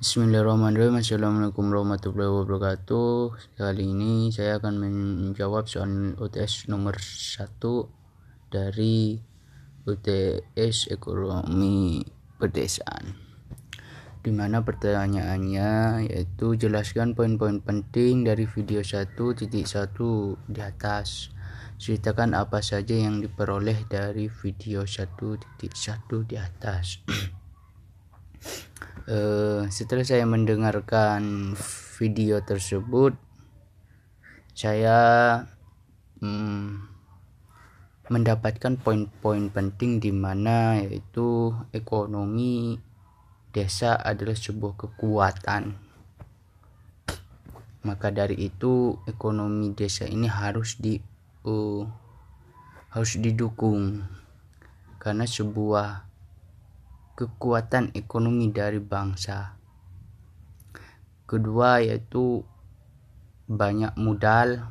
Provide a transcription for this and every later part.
Bismillahirrahmanirrahim. Assalamualaikum warahmatullahi wabarakatuh. Kali ini saya akan menjawab soal UTS nomor 1 dari UTS Ekonomi Pedesaan. Di mana pertanyaannya yaitu jelaskan poin-poin penting dari video 1.1 di atas. Ceritakan apa saja yang diperoleh dari video 1.1 di atas uh, setelah saya mendengarkan video tersebut saya um, mendapatkan poin-poin penting di mana yaitu ekonomi desa adalah sebuah kekuatan. Maka dari itu ekonomi desa ini harus di uh, harus didukung. Karena sebuah kekuatan ekonomi dari bangsa. Kedua yaitu banyak modal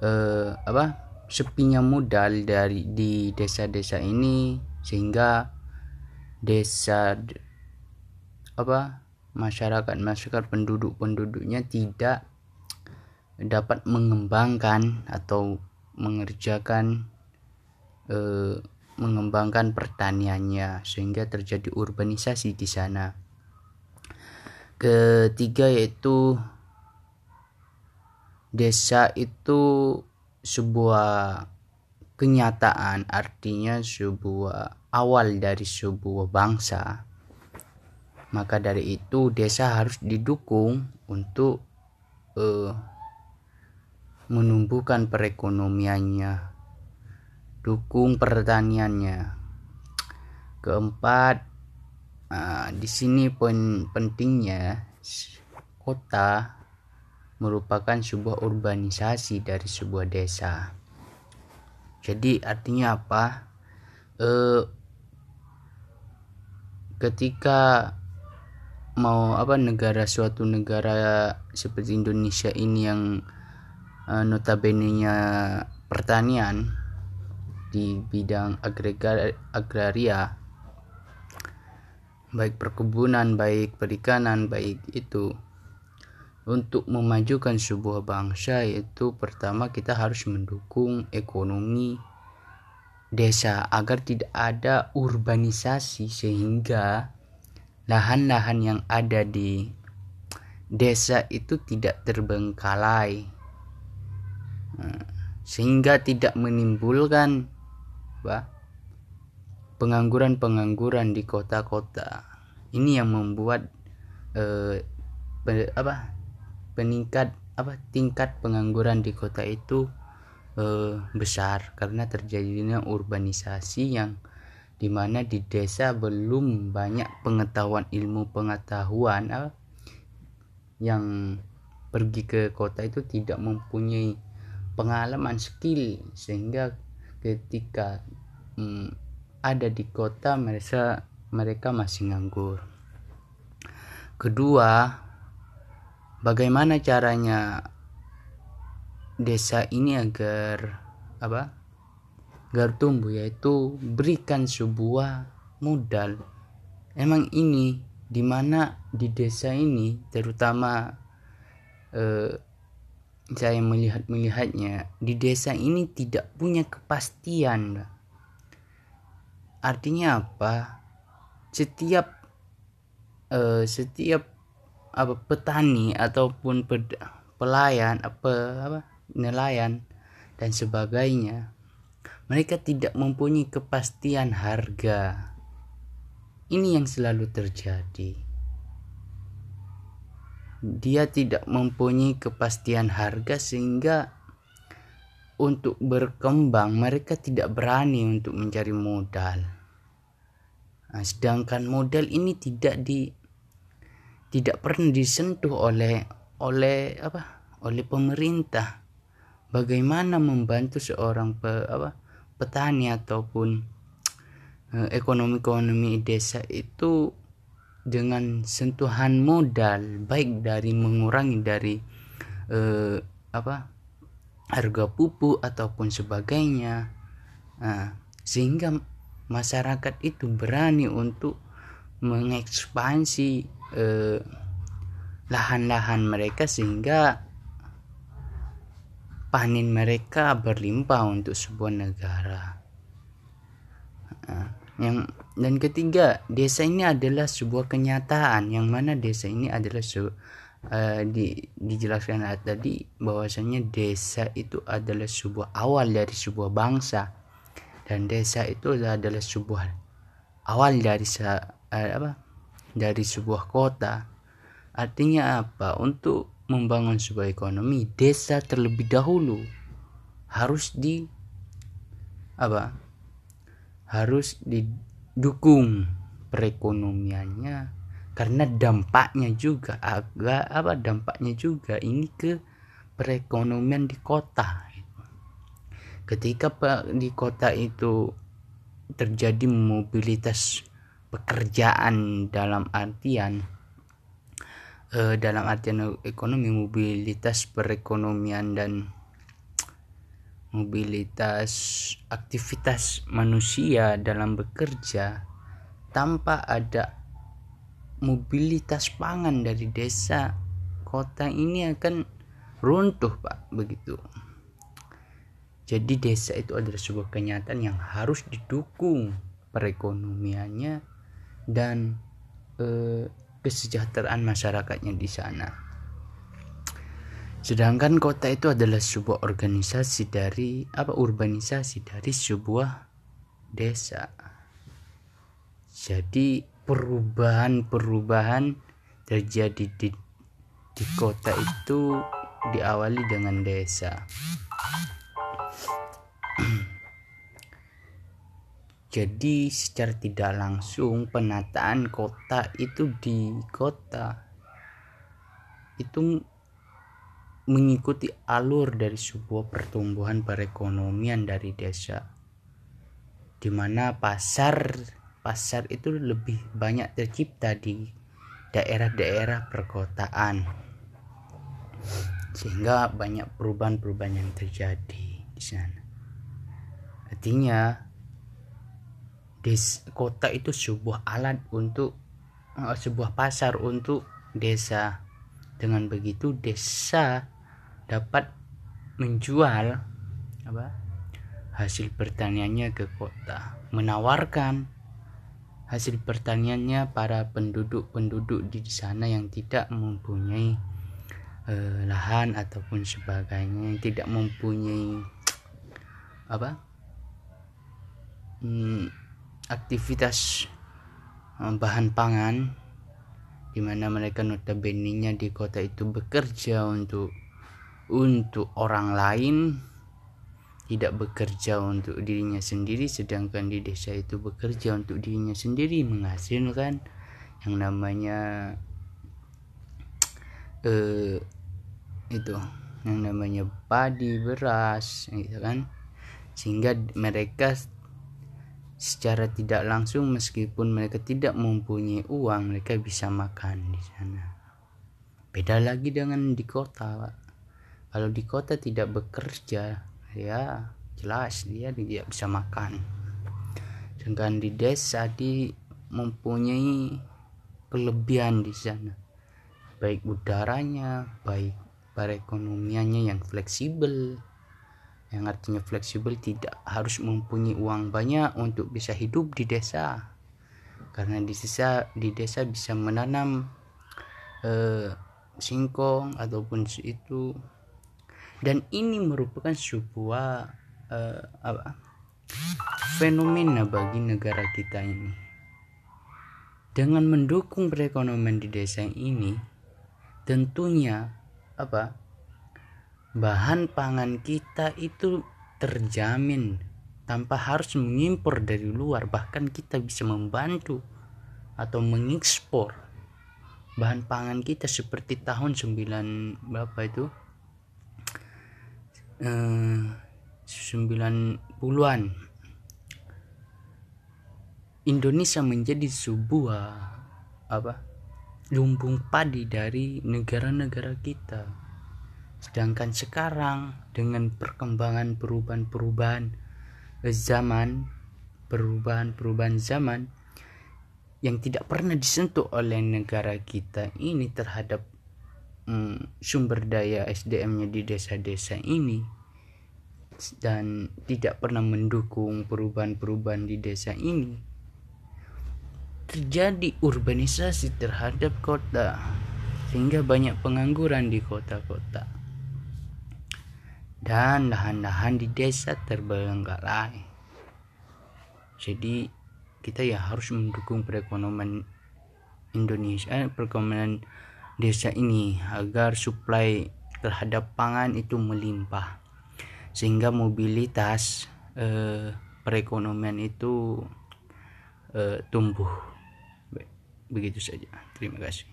eh, apa sepinya modal dari di desa-desa ini sehingga desa apa masyarakat masyarakat penduduk penduduknya tidak dapat mengembangkan atau mengerjakan eh, mengembangkan pertaniannya sehingga terjadi urbanisasi di sana. Ketiga yaitu desa itu sebuah kenyataan artinya sebuah awal dari sebuah bangsa maka dari itu desa harus didukung untuk uh, menumbuhkan perekonomiannya dukung pertaniannya. Keempat uh, di sini poin pentingnya kota merupakan sebuah urbanisasi dari sebuah desa. Jadi artinya apa? Uh, ketika mau apa negara suatu negara seperti Indonesia ini yang uh, notabene-nya pertanian di bidang agregar, agraria. Baik perkebunan baik perikanan baik itu. Untuk memajukan sebuah bangsa yaitu pertama kita harus mendukung ekonomi desa agar tidak ada urbanisasi sehingga lahan-lahan yang ada di desa itu tidak terbengkalai. Nah, sehingga tidak menimbulkan apa pengangguran-pengangguran di kota-kota. Ini yang membuat eh, apa peningkat apa tingkat pengangguran di kota itu eh, besar karena terjadinya urbanisasi yang di mana di desa belum banyak pengetahuan ilmu pengetahuan apa, yang pergi ke kota itu tidak mempunyai pengalaman skill sehingga ketika hmm, ada di kota mereka mereka masih nganggur. Kedua, bagaimana caranya desa ini agar apa? agar tumbuh yaitu berikan sebuah modal. Emang ini di mana di desa ini terutama eh, saya melihat melihatnya di desa ini tidak punya kepastian artinya apa? Setiap uh, setiap apa petani ataupun ped, pelayan apa apa nelayan dan sebagainya mereka tidak mempunyai kepastian harga. Ini yang selalu terjadi dia tidak mempunyai kepastian harga sehingga untuk berkembang mereka tidak berani untuk mencari modal. Nah, sedangkan modal ini tidak di tidak pernah disentuh oleh oleh apa? oleh pemerintah. Bagaimana membantu seorang pe, apa? petani ataupun eh, ekonomi-ekonomi desa itu dengan sentuhan modal baik dari mengurangi dari eh, apa harga pupuk ataupun sebagainya nah, sehingga masyarakat itu berani untuk mengekspansi eh, lahan-lahan mereka sehingga panen mereka berlimpah untuk sebuah negara. Nah, yang dan ketiga, desa ini adalah sebuah kenyataan yang mana desa ini adalah se, uh, di, dijelaskan tadi bahwasanya desa itu adalah sebuah awal dari sebuah bangsa dan desa itu adalah sebuah awal dari uh, apa dari sebuah kota Artinya apa? Untuk membangun sebuah ekonomi, desa terlebih dahulu harus di apa? Harus didukung perekonomiannya karena dampaknya juga agak apa dampaknya juga ini ke perekonomian di kota. Ketika di kota itu terjadi mobilitas pekerjaan dalam artian uh, dalam artian ekonomi mobilitas perekonomian dan mobilitas aktivitas manusia dalam bekerja tanpa ada mobilitas pangan dari desa kota ini akan runtuh pak begitu jadi desa itu adalah sebuah kenyataan yang harus didukung perekonomiannya dan eh, kesejahteraan masyarakatnya di sana. Sedangkan kota itu adalah sebuah organisasi dari apa urbanisasi dari sebuah desa. Jadi perubahan-perubahan terjadi di di kota itu diawali dengan desa. Jadi secara tidak langsung penataan kota itu di kota itu mengikuti alur dari sebuah pertumbuhan perekonomian dari desa di mana pasar pasar itu lebih banyak tercipta di daerah-daerah perkotaan. Sehingga banyak perubahan-perubahan yang terjadi di sana. Artinya des kota itu sebuah alat untuk uh, sebuah pasar untuk desa. Dengan begitu desa dapat menjual apa hasil pertaniannya ke kota. Menawarkan hasil pertaniannya para penduduk-penduduk di sana yang tidak mempunyai uh, lahan ataupun sebagainya yang tidak mempunyai apa hmm, aktivitas eh, bahan pangan di mana mereka notabene-nya di kota itu bekerja untuk untuk orang lain tidak bekerja untuk dirinya sendiri sedangkan di desa itu bekerja untuk dirinya sendiri menghasilkan yang namanya eh itu yang namanya padi beras gitu kan sehingga mereka secara tidak langsung meskipun mereka tidak mempunyai uang mereka bisa makan di sana beda lagi dengan di kota Pak. Kalau di kota tidak bekerja ya jelas dia tidak bisa makan. Sedangkan di desa di mempunyai kelebihan di sana. Baik udaranya baik perekonomiannya yang fleksibel. Yang artinya fleksibel tidak harus mempunyai uang banyak untuk bisa hidup di desa. Karena di desa di desa bisa menanam eh, singkong ataupun itu dan ini merupakan sebuah eh, apa fenomena bagi negara kita ini. Dengan mendukung perekonomian di desa ini tentunya apa bahan pangan kita itu terjamin tanpa harus mengimpor dari luar. Bahkan kita bisa membantu atau mengekspor bahan pangan kita seperti tahun 9 berapa itu eh, 90-an Indonesia menjadi sebuah apa lumbung padi dari negara-negara kita. Sedangkan sekarang dengan perkembangan perubahan-perubahan zaman, perubahan-perubahan zaman, yang tidak pernah disentuh oleh negara kita ini terhadap mm, sumber daya SDM-nya di desa-desa ini dan tidak pernah mendukung perubahan-perubahan di desa ini terjadi urbanisasi terhadap kota sehingga banyak pengangguran di kota-kota dan lahan-lahan di desa terbengkalai. Jadi kita ya harus mendukung perekonomian Indonesia eh, perekonomian desa ini agar suplai terhadap pangan itu melimpah. Sehingga mobilitas eh, perekonomian itu eh, tumbuh. Begitu saja. Terima kasih